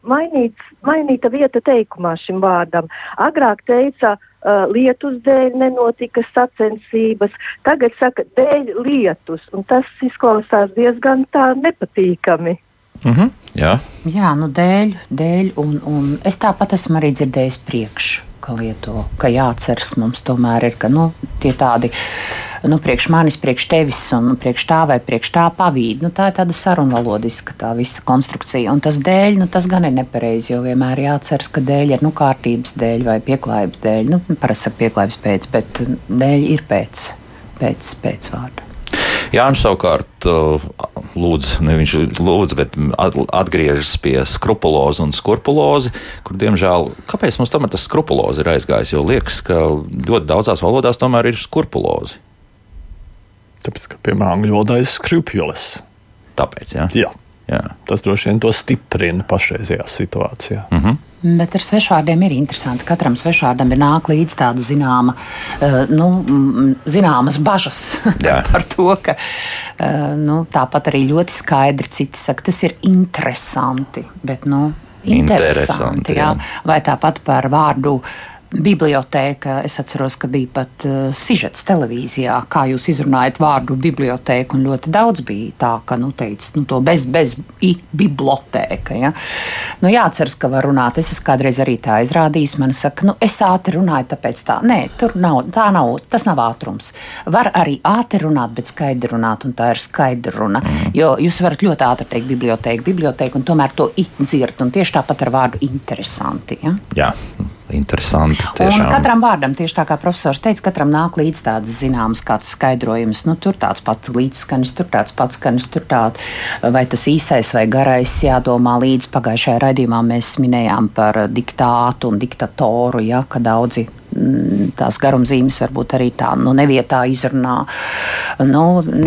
mainīts, mainīta vieta teikumā šim vārdam. Agrāk teica, uh, lietus dēļ nenotika sacensības, tagad saka dēļ lietus, un tas izklausās diezgan tā nepatīkami. Mm -hmm, jā, jā nu dēļ, dēļ un, un es tāpat esmu arī dzirdējis priekšu ka lieto, ka jāatceras mums tomēr ir, ka nu, tie tādi nu, priekš manis, priekš tevis un priekš tā vai priekš tā pavīd. Nu, tā ir tāda sarunvalodiska tā visa konstrukcija. Un tas dēļ, nu, tas gan ir nepareizi, jo vienmēr jāatceras, ka dēļ ir nu, kārtības dēļ vai pieklājības dēļ. Nu, parasti saka pieklājības pēc, bet dēļ ir pēc, pēc, pēc vārda. Jānis savukārt lūdz, ne viņš lūdz, bet atgriežas pie skrupulozi un skurpulozi, kur, diemžēl, kāpēc mums tomēr tas skrupulozi ir aizgājis? Jo liekas, ka ļoti daudzās valodās tomēr ir skurpulozi. Tāpēc, ka, piemēram, angļu valodā ir skrupjulis. Tāpēc, jā. jā. jā. Tas droši vien to stiprina pašreizajā situācijā. Mm -hmm. Bet ar svešvārdiem ir interesanti. Katram svešvārdam ir nāk līdzi tāda zināma, uh, nu, zināmas bažas par to, ka uh, nu, tāpat arī ļoti skaidri citi saka, tas ir interesanti. Bet, nu, interesanti, interesanti jā. Jā. Vai tāpat par vārdu bibliotēka. Es atceros, ka bija pat uh, sižets televīzijā, kā jūs izrunājat vārdu bibliotēka, un ļoti daudz bija tā, ka, nu, teic, nu to bez, bez i bibliotēka. Ja? Nu, jāatceras, ka var runāt. Es esmu kādreiz arī tā izrādījis. Man saka, nu, es ātri runāju, tāpēc tā. Nē, tur nav, tā nav, tas nav ātrums. Var arī ātri runāt, bet skaidri runāt, un tā ir skaidra runa. Jo jūs varat ļoti ātri teikt bibliotēka, bibliotēka, un tomēr to dzird, un tieši tāpat ar vārdu interesanti. Ja? Jā interesanti. Tiešām. Un katram vārdam, tieši tā kā profesors teica, katram nāk līdzi tāds zināms kāds skaidrojums. Nu, tur tāds pats līdzskanis, tur tāds pats skanis, tur tāds vai tas īsais vai garais jādomā līdzi. Pagājušajā raidījumā mēs minējām par diktātu un diktatoru, ja, ka daudzi tās garumzīmes varbūt arī tā nu, nevietā izrunā. Nu,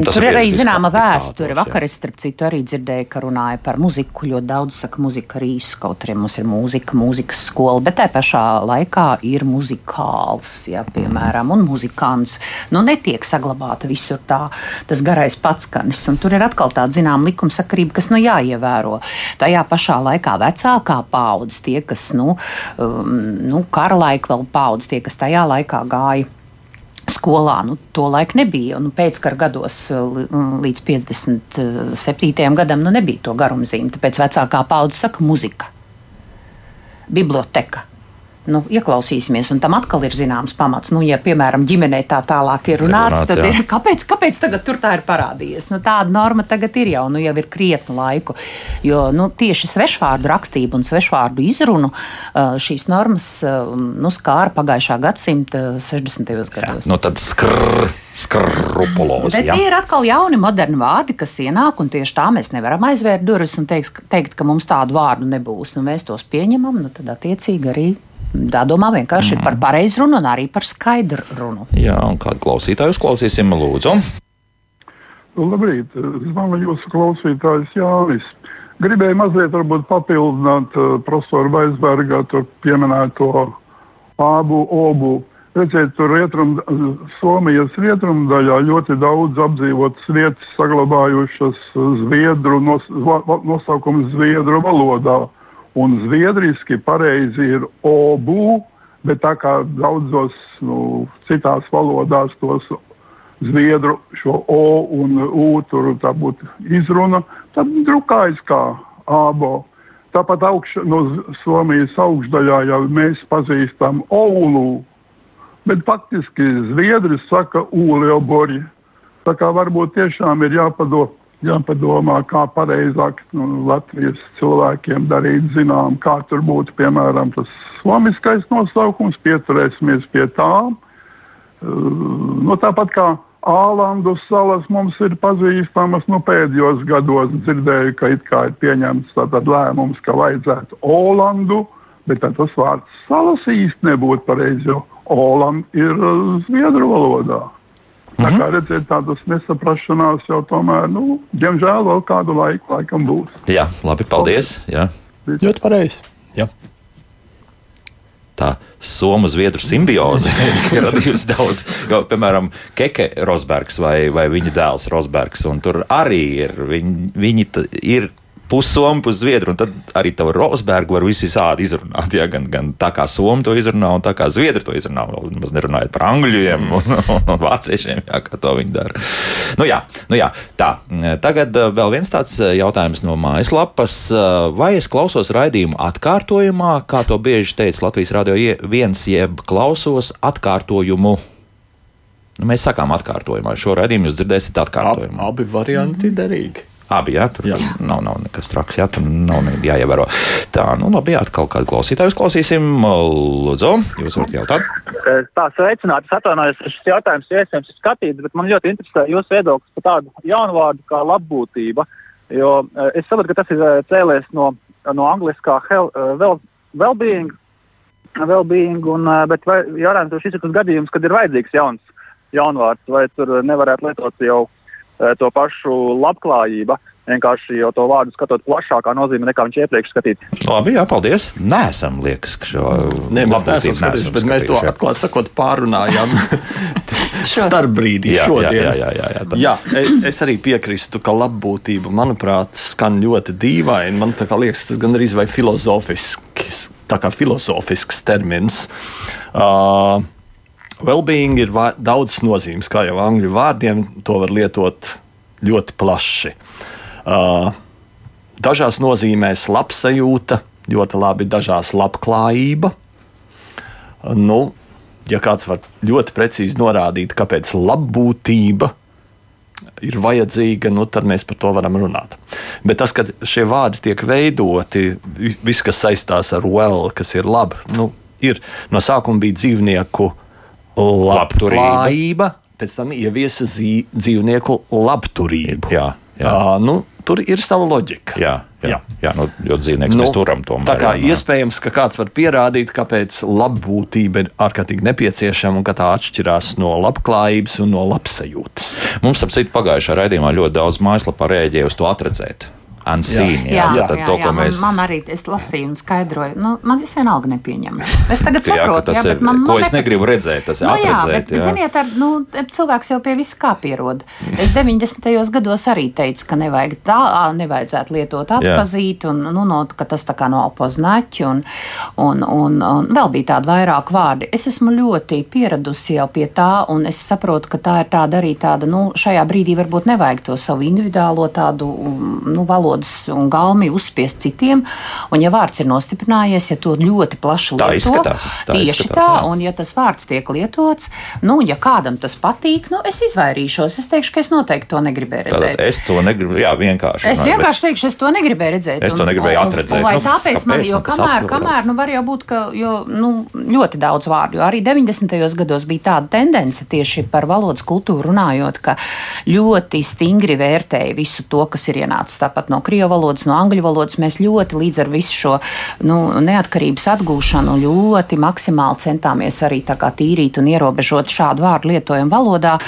tur ir arī zināma vēsture. Vakar es, starp citu, arī dzirdēju, ka runāja par muziku. Ļoti daudz saka, muzika arī kaut arī mums ir mūzika, mūzikas skola, bet tā pašā laikā ir muzikāls, ja, piemēram, un muzikants. Nu, netiek saglabāta visur tā, tas garais patskanis, un tur ir atkal tāda zināma likumsakarība, kas nu jāievēro. Tajā pašā laikā vecākā paudze, tie, kas, nu, um, nu kara laika vēl paudzes, tie, kas tajā laikā gāja skolā. Nu, to laiku nebija. Nu, Pēckara gados līdz 57. gadam nu, nebija to garumzīmi. Tāpēc vecākā paudze saka, muzika, biblioteka. Nu, ieklausīsimies, un tam atkal ir zināms pamats. Nu, ja, piemēram, ģimenē tā tālāk ir runāts, runāts tad jā. ir, kāpēc, kāpēc tagad tur tā ir parādījies? Nu, tāda norma tagad ir jau, nu, jau ir krietnu laiku. Jo nu, tieši svešvārdu rakstību un svešvārdu izrunu šīs normas nu, skāra pagājušā gadsimta 60. gados. Jā, nu tad skrr. Skrupulozi. Bet tie ir atkal jauni, moderni vārdi, kas ienāk, un tieši tā mēs nevaram aizvērt durvis un teikt, teikt ka mums tādu vārdu nebūs. Nu, mēs tos pieņemam, nu, tad attiecīgi arī Jādomā vienkārši mm. par pareizu runu un arī par skaidru runu. Jā, un kādu klausītāju uzklausīsim, lūdzu. Nu, labrīt, zvanu jūsu klausītājs Jānis. Gribēju mazliet papildināt uh, profesoru Vaisberga pieminēto abu obu. Redziet, tur rietrum, Somijas rietrumdaļā ļoti daudz apdzīvotas vietas saglabājušas zviedru nos, nosaukumu zviedru valodā. Uh, Un zviedriski pareizi ir obu, bet tā kā daudzos nu, citās valodās tos zviedru šo o un u tur būtu izruna, tad drukājas kā abo. Tāpat augš, no Somijas augšdaļā jau mēs pazīstam oulu, bet faktiski zviedris saka ūlioboļi. Tā kā varbūt tiešām ir jāpadomā jāpadomā, kā pareizāk nu, Latvijas cilvēkiem darīt zinām, kā tur būtu piemēram tas somiskais nosaukums, pieturēsimies pie tā. Nu, tāpat kā Ālandu salas mums ir pazīstamas nu, pēdējos gados, dzirdēju, ka ir pieņemts lēmums, ka vajadzētu Olandu, bet tas vārds salas īsti nebūtu pareizi, jo Oland ir zviedru valodā. Tā kā mhm. redzēt, tādas nesaprašanās jau tomēr, nu, diemžēl, vēl kādu laiku laikam būs. Jā, labi, paldies. Jā. Ļoti pareizi. Jā. Tā somu zviedru simbioze ir radījusi daudz. Jo, piemēram, Keke Rosbergs vai, vai viņa dēls Rosbergs, un tur arī ir. Viņi, viņi ir pussomu, puszviedru, un tad arī tavu Rosbergu var visi sādi izrunāt. Ja? Gan, gan tā kā somu to izrunā, un tā kā zviedri to izrunā. Vēl maz nerunājot par angļiem un, un, un vāciešiem, jā, kā to viņi dara. Nu jā, nu jā, tā. Tagad uh, vēl viens tāds uh, jautājums no mājaslapas. Uh, vai es klausos raidījumu atkārtojumā, kā to bieži teica Latvijas Rādio viens, jeb klausos atkārtojumu? Nu, mēs sakām atkārtojumā. Šo redzējumu jūs dzirdēsiet atkārtojumā. Ab, abi varianti mm -hmm. derīgi. Abi, jā, tur jā. nav, nav nekas traks, jā, tur nav jāievēro. Tā, nu labi, kaut kādu klausītāju uzklausīsim. Lūdzu, jūs varat jautāt? Tā, sveicināti, es atvainojos, šis jautājums iespējams ir skatīts, bet man ļoti interesē jūsu viedoklis par tādu jaunu vārdu kā labbūtība. Jo es saprotu, ka tas ir cēlies no, no angliskā well-being, well un, bet vai, jautājums, šis ir tas gadījums, kad ir vajadzīgs jauns jaunvārds, vai tur nevarētu lietot jau Eh, to pašu labklājību. Vienkārši jau to vārdu skatot plašākā nozīmē, nekā viņš iepriekš skatīja. Labi, jā, paldies. Nē, esam liekas, ka šo Nē, mēs neesam skatījuši, bet mēs to atklāti sakot pārunājām starp brīdī jā, šodien. Jā, jā, jā, jā, jā, e, es arī piekrīstu, ka labbūtība, manuprāt, skan ļoti dīvaini. Man liekas, tas gan arī vai filozofisks, tā kā filozofisks termins. Uh, Wellbeing ir daudz nozīmes, kā jau angļu vārdiem, to var lietot ļoti plaši. Uh, dažās nozīmēs labsajūta, ļoti labi, dažās labklājība. Uh, nu, ja kāds var ļoti precīzi norādīt, kāpēc labbūtība ir vajadzīga, nu, tad mēs par to varam runāt. Bet tas, ka šie vārdi tiek veidoti, viss, kas saistās ar well, kas ir labi, nu, ir no sākuma bija dzīvnieku labturība, pēc tam ieviesa dzīvnieku labturību. Jā, jā. Uh, nu, tur ir sava loģika. Jā, jā, jā. jā nu, jo dzīvnieks nu, mēs turam tomēr. Tā kā jā, iespējams, ka kāds var pierādīt, kāpēc labbūtība ir ārkārtīgi nepieciešama un ka tā atšķirās no labklājības un no labsajūtas. Mums, ap citu, pagājušā raidījumā ļoti daudz mājaslapā rēģēja uz to atredzēt Ansīni. Jā, jā, jā, jā, to, jā mēs... man, man arī es lasīju un skaidroju. Nu, man tas vienalga nepieņem. Es tagad saprotu, jā, jā, ir, man, ko man es negribu redzēt. Tas ir nu, atredzēt, jā, bet, jā. ziniet, ar, nu, cilvēks jau pie visa kā pierod. Es 90. gados arī teicu, ka nevajag tā, nevajadzētu lietot atpazīt, un, nu, no, ka tas tā kā no opoznaķi, un, un, un, un vēl bija tādi vairāk vārdi. Es esmu ļoti pieradusi jau pie tā, un es saprotu, ka tā ir tāda arī tāda, nu, šajā brīdī varbūt nevajag to savu individuālo tādu, nu, valodu valodas un galmi uzspiest citiem. Un, ja vārds ir nostiprinājies, ja to ļoti plaši lieto, tā izskatās, tā tieši izskatās, tā, jā. un ja tas vārds tiek lietots, nu, ja kādam tas patīk, nu, es izvairīšos. Es teikšu, ka es noteikti to negribēju redzēt. Tātad es to negribu, jā, vienkārši. Es vienkārši teikšu, es to negribēju redzēt. Es to negribēju un, atredzēt. Un, un, vai nu, tāpēc kāpēc man, jo kamēr, kamēr, nu, var jau būt, ka, jo, nu, ļoti daudz vārdu, jo arī 90. gados bija tāda tendence tieši par valodas kultūru runājot, ka ļoti stingri vērtēja visu to, kas ir ienācis tāpat no krievu valodas, no angļu valodas. Mēs ļoti līdz ar visu šo nu, neatkarības atgūšanu ļoti maksimāli centāmies arī tīrīt un ierobežot šādu vārdu lietojumu valodā.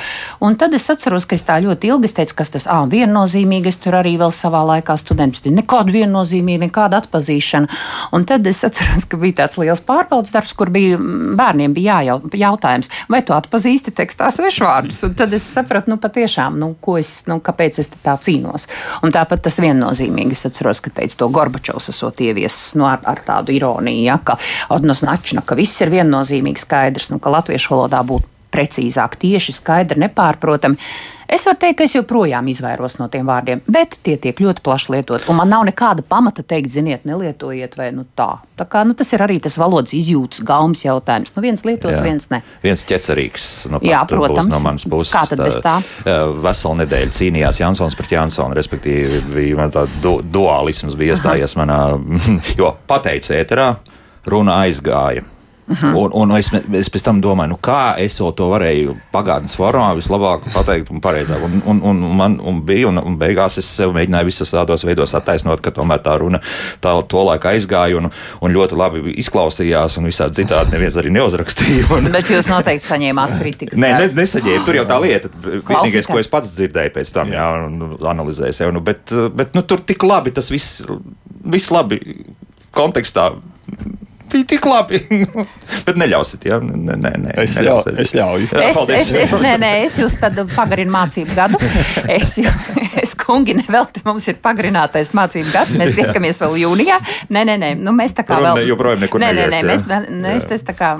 Un tad es atceros, ka es tā ļoti ilgi teicu, kas tas ir viennozīmīgi. Es tur arī vēl savā laikā students bija nekāda viennozīmīga, nekāda atpazīšana. Un tad es atceros, ka bija tāds liels pārbaudas darbs, kur bija bērniem bija jājaut, jautājums, vai tu atpazīsti tekstā svešvārdus. Un tad es sapratu, nu patiešām, nu, es, nu, kāpēc es tā cīnos. Un tāpat tas viennozīmīgi nozīmīgi. Es atceros, ka teica to Gorbačovs esot ieviesis nu, ar, ar tādu ironiju, ja, ka odnosnačna, ka viss ir viennozīmīgi skaidrs, nu, ka latviešu valodā būtu precīzāk, tieši skaidri, nepārprotami. Es varu teikt, ka es joprojām izvairos no tiem vārdiem, bet tie tiek ļoti plaši lietot. Un man nav nekāda pamata teikt, ziniet, nelietojiet, vai nu tā. tā kā, nu, tas ir arī tas valodas izjūtas gaumas jautājums. Nu, viens lietos, Jā. viens ne. Viens ķecerīgs nu, Jā, protams. no manas puses. Kā tad bez tā? Veselu nedēļu cīnījās Jansons pret Jansonu, respektīvi bija tāds du dualisms bija iestājies Aha. manā, jo pateicu ēterā, runa aizgāja. -huh. Un, un es, es pēc tam domāju, nu kā es to varēju pagātnes formā vislabāk pateikt un pareizāk. Un, un, un man un bija, un, un beigās es sev mēģināju visos tādos veidos attaisnot, ka tomēr tā runa tā, to laiku aizgāja un, un ļoti labi izklausījās, un visādi citādi neviens arī neuzrakstīja. Un... Bet jūs noteikti saņēmāt kritiku. Nē, ne, nesaņēmu. Tur jau tā lieta. Vienīgais, ko es pats dzirdēju pēc tam, jā, jā analizēju sev. Nu, bet bet nu, tur tik labi tas viss, viss labi kontekstā bija tik labi. Bet neļausiet, jā, nē, nē, nē, es, ļausiet. es ļauju. Jā, es, es, es, nē, nē, es jūs tad pagarinu mācību gadu. Es, es kungi, nevelti mums ir pagarinātais mācību gads. Mēs tiekamies vēl jūnijā. Nē, nē, nē, nu mēs tā kā vēl. Ne, joprojām nekur nē, nē, nē, mēs, mēs tas tā kā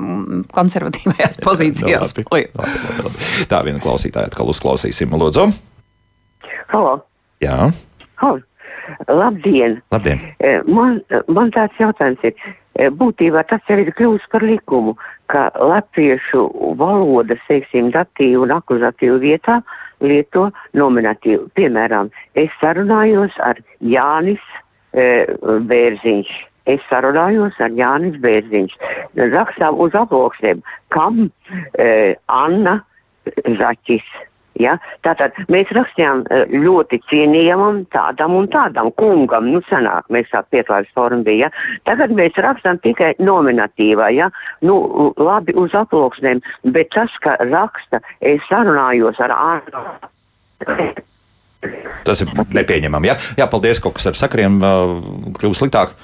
konservatīvajās pozīcijās. no, labi, labi, labi, labi. Tā viena klausītāja atkal uzklausīsim. Lūdzu. Halo. Jā. Halo. Labdien! Labdien. Man, man tāds jautājums ir. Būtībā tas jau ir kļuvis par likumu, ka latviešu valodas, teiksim, datīvu un akuzatīvu vietā lieto nominatīvu. Piemēram, es sarunājos ar Jānis e, Bērziņš. Es sarunājos ar Jānis Bērziņš. Rakstām uz aploksnēm, kam e, Anna Zaķis Ja? Tātad mēs rakstījām eh, ļoti cienījamam tādam un tādam kungam, nu senāk mēs tā pieklājības forma bija. Ja? Tagad mēs rakstām tikai nominatīvā, ja? nu, labi uz aploksnēm, bet tas, ka raksta, es sarunājos ar Ānu. Tas ir nepieņemami. Ja? Jā, paldies, kaut kas ar sakriem uh, kļūst sliktāk.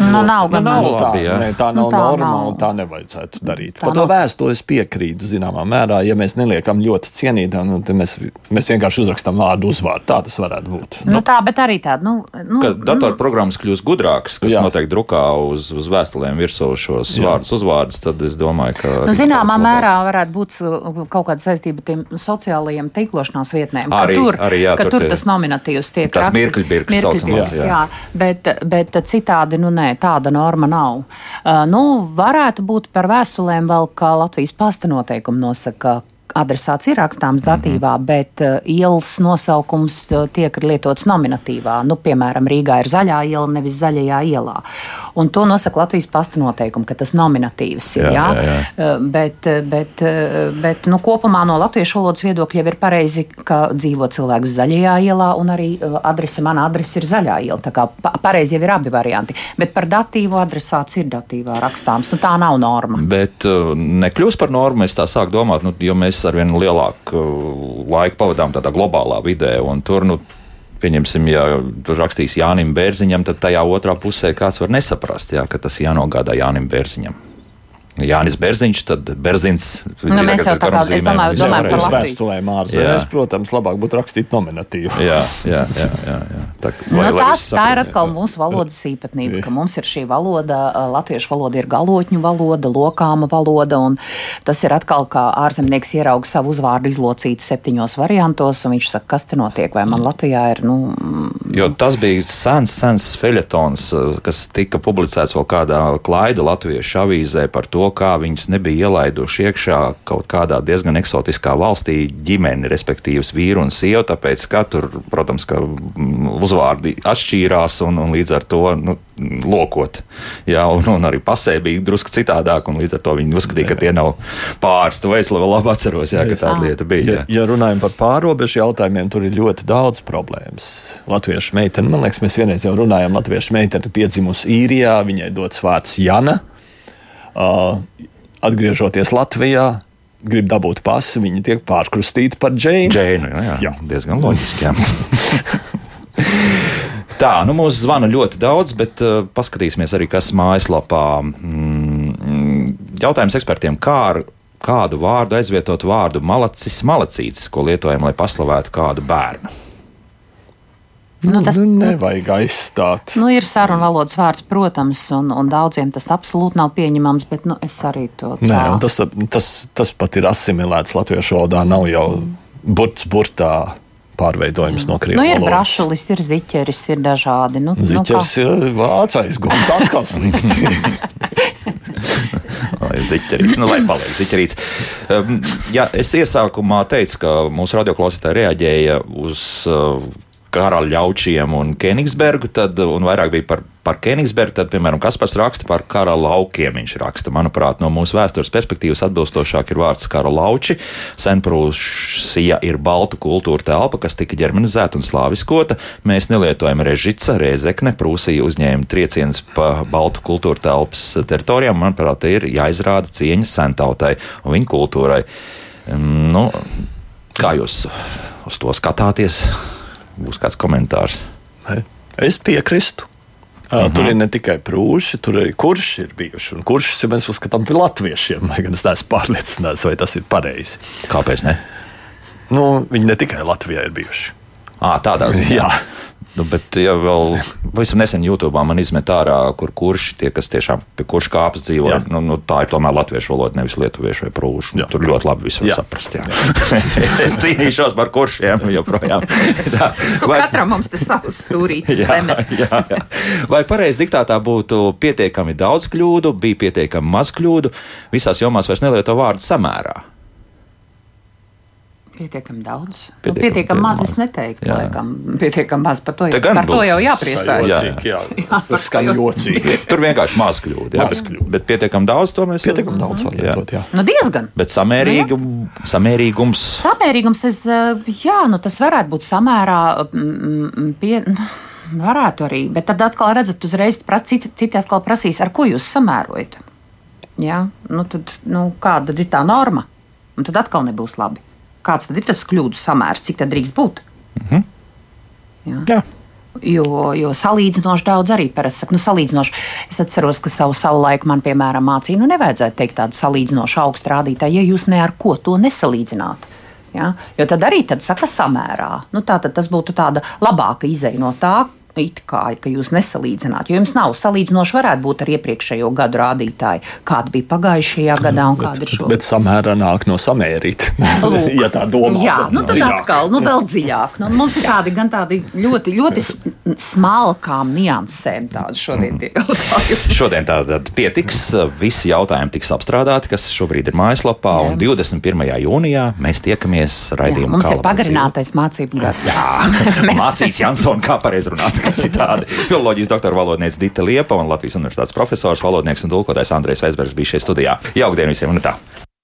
Nu, nav nu, nav labi, tā, nē, tā nav nu, tā normāla nav. un tā nevajadzētu darīt. Tā Par to vēstuli es piekrītu zināmā mērā. Ja mēs neliekam ļoti cienītām, nu, tad mēs, mēs vienkārši uzrakstām vārdu uzvārdu. Tā tas varētu būt. Nu, nu, tā, bet arī tāda. Nu, nu, Kad datorprogrammas kļūst gudrākas, kas jā. noteikti drukā uz, uz vēstulēm virsū šos jā. vārdus uzvārdus, tad es domāju, ka. Nu, zināmā mērā varētu būt kaut kāda saistība tiem sociālajiem tīklošanās vietnēm. Arī, tur, arī jā, tur, tur tas nominatīvs tiek tas mirkļbirks saucamās. Jā. jā, bet, bet citādi, nu nē, tāda norma nav. Uh, nu, varētu būt par vēstulēm vēl, kā Latvijas pasta noteikumi nosaka, adresāts ir rakstāms datīvā, mm -hmm. bet uh, ielas nosaukums uh, tiek lietots nominatīvā. Nu, piemēram, Rīgā ir zaļā iela, nevis zaļajā ielā. Un to nosaka Latvijas pasta noteikumi, ka tas nominatīvs ir. Jā, jā? Jā, jā. Uh, bet, bet, bet nu, kopumā no latviešu valodas viedokļa ir pareizi, ka dzīvo cilvēks zaļajā ielā, un arī adrese, mana adrese ir zaļā iela. Tā kā pareizi jau ir abi varianti. Bet par datīvu adresāts ir datīvā rakstāms. Nu, tā nav norma. Bet nekļūst par normu, es tā sāku domāt, nu, jo mēs mēs arvien lielāku uh, laiku pavadām tādā globālā vidē. Tur, nu, pieņemsim, ja tur rakstīs Jānim Bērziņam, tad tajā otrā pusē kāds var nesaprast, jā, ka tas jānogādā Jānim Bērziņam. Jānis Berziņš, tad Berzins. Nu, mēs jau tādā veidā domājam, domājam par vēstulēm ārzemēs. Protams, labāk būtu rakstīt nominatīvu. Jā, jā, jā. jā, jā. Tā, lai, nu, tās, tā ir atkal jā. mūsu valodas īpatnība, ka mums ir šī valoda, latviešu valoda ir galotņu valoda, lokāma valoda, un tas ir atkal kā ārzemnieks ierauga savu uzvārdu izlocītu septiņos variantos, un viņš saka, kas te notiek, vai man Latvijā ir, nu. Jo tas bija sens, sens feļetons, kas tika publicēts vēl kādā klaida latviešu avīzē par to, to, kā viņas nebija ielaiduši iekšā kaut kādā diezgan eksotiskā valstī ģimeni, respektīvi vīru un sievu, tāpēc, ka tur, protams, ka uzvārdi atšķīrās un, un līdz ar to nu, lokot. Jā, un, un arī pasē bija drusku citādāk, un līdz ar to viņi uzskatīja, ka tie nav pāris. To es vēl labi atceros, jā, ka tāda lieta bija. Jā. Ja, ja runājam par pārobežu jautājumiem, tur ir ļoti daudz problēmas. Latviešu meitene, man liekas, mēs vienreiz jau runājām, Latviešu meitene piedzimusi īrijā, viņai dots vārds Jana atgriežoties Latvijā, grib dabūt pasi, viņi tiek pārkrustīti par Džeinu. Džeinu jā, jā. jā. diezgan loģiski. Tā, nu mūsu zvana ļoti daudz, bet uh, paskatīsimies arī, kas mājaslapā. Mm, jautājums ekspertiem, kā ar kādu vārdu aizvietot vārdu malacis, malacītis, ko lietojam, lai paslavētu kādu bērnu? Nu, tas nu, nevajag aizstāt. Nu, ir sarunu valodas vārds, protams, un, un daudziem tas absolūti nav pieņemams, bet nu, es arī to tādu. Nē, tas, tas, tas pat ir asimilēts latviešu valodā, nav jau burts burtā pārveidojums no krievu nu, ir. Brašulis, ir ziķeris, ir dažādi. Nu, ziķeris nu, ir vācais guns atkal. Ziķerīts, nu, lai paliek ziķerīts. Um, ja, es iesākumā teicu, ka mūsu radioklausītāji reaģēja uz uh, karaļaučiem un Kenigsbergu, tad, un vairāk bija par, par Kenigsbergu, tad, piemēram, Kaspars raksta par kara laukiem. Viņš raksta, manuprāt, no mūsu vēstures perspektīvas atbilstošāk ir vārds kara lauči. Senprūsija ir baltu kultūra telpa, kas tika ģermanizēta un slāviskota. Mēs nelietojam režica, rēzekne, Prūsija uzņēma triecienus pa baltu kultūra telpas teritorijām. Manuprāt, ir jāizrāda cieņa sentautai un viņu kultūrai. Nu, kā jūs uz to skatāties? Būs kāds komentārs. Es piekrītu. Uh -huh. Tur ir ne tikai prūši, tur arī kurš ir bijuši. Un kurš mēs uzskatām par latviešiem, lai gan es neesmu pārliecināts, vai tas ir pareizi. Kāpēc? Ne? Nu, viņi ne tikai Latvijā ir bijuši. À, tādā ziņā. Jā. Nu, bet, ja vēl pavisam nesen YouTube man izmet ārā, kur kurš tie, kas tiešām pie kurš kāpnes dzīvo, jā. nu, nu, tā ir tomēr latviešu valoda, nevis lietuviešu vai prūšu. Nu, tur ļoti labi visu var saprast. Jā. es, es cīnīšos par kuršiem joprojām. tā, vai... Katram mums tas savs stūrītis. jā, jā, jā. Vai pareizi diktātā būtu pietiekami daudz kļūdu, bija pietiekami maz kļūdu, visās jomās vairs nelieto vārdu samērā? Pietiekami daudz. Pietiekami, nu, pietiekami maz, es neteiktu, jā. laikam. Pietiekami maz par to, jau, par to jau jāpriecājas. Jā, jā. jā. tas skan jocīgi. Tur vienkārši maz kļūda. Jā, maz kļūda. Bet pietiekami daudz to mēs pietiekami daudz varam lietot. Jā. Nu, diezgan. Bet samērīgum, nu, samērīgums. Samērīgums, es, jā, nu, tas varētu būt samērā pie. Nu, varētu arī, bet tad atkal redzat, uzreiz citi, citi atkal prasīs, ar ko jūs samērojat. Jā, nu tad, nu, kāda ir tā norma? Un tad atkal nebūs labi kāds tad ir tas kļūdu samērs, cik tad drīkst būt. Mm -hmm. Jā. Jā. Jo, jo salīdzinoši daudz arī parasti saka, nu, salīdzinoši. Es atceros, ka savu, savu laiku man, piemēram, mācīja, nu, nevajadzētu teikt tādu salīdzinoši augstu rādītāju, ja jūs ne ar ko to nesalīdzināt. Ja? Jo tad arī tad saka samērā. Nu, tā, tad tas būtu tāda labāka izeja no tā, it kā ka jūs nesalīdzināt, jo jums nav salīdzinoši varētu būt ar iepriekšējo gadu rādītāji, kāda bija pagājušajā gadā un kāda ir šobrīd. Bet samērā nāk no samērīt, ja tā domā. Jā, nu tad dziļāk. atkal, nu vēl dziļāk. Nu, mums ir tādi gan tādi ļoti, ļoti smalkām niansēm tādi šodien tie jautājumi. Šodien tātad pietiks, visi jautājumi tiks apstrādāti, kas šobrīd ir mājaslapā, Jā, un 21. jūnijā mēs tiekamies raidījumā. Mums ir pagarinātais mācību gads. Jā, mācīs Jansons, kā pareizi runāt kā citādi. Filoloģijas doktora valodniece Dita Liepa un Latvijas universitātes profesors, valodnieks un tulkotājs Andrejs Vesbergs bija šeit studijā. Jauktdien visiem un tā!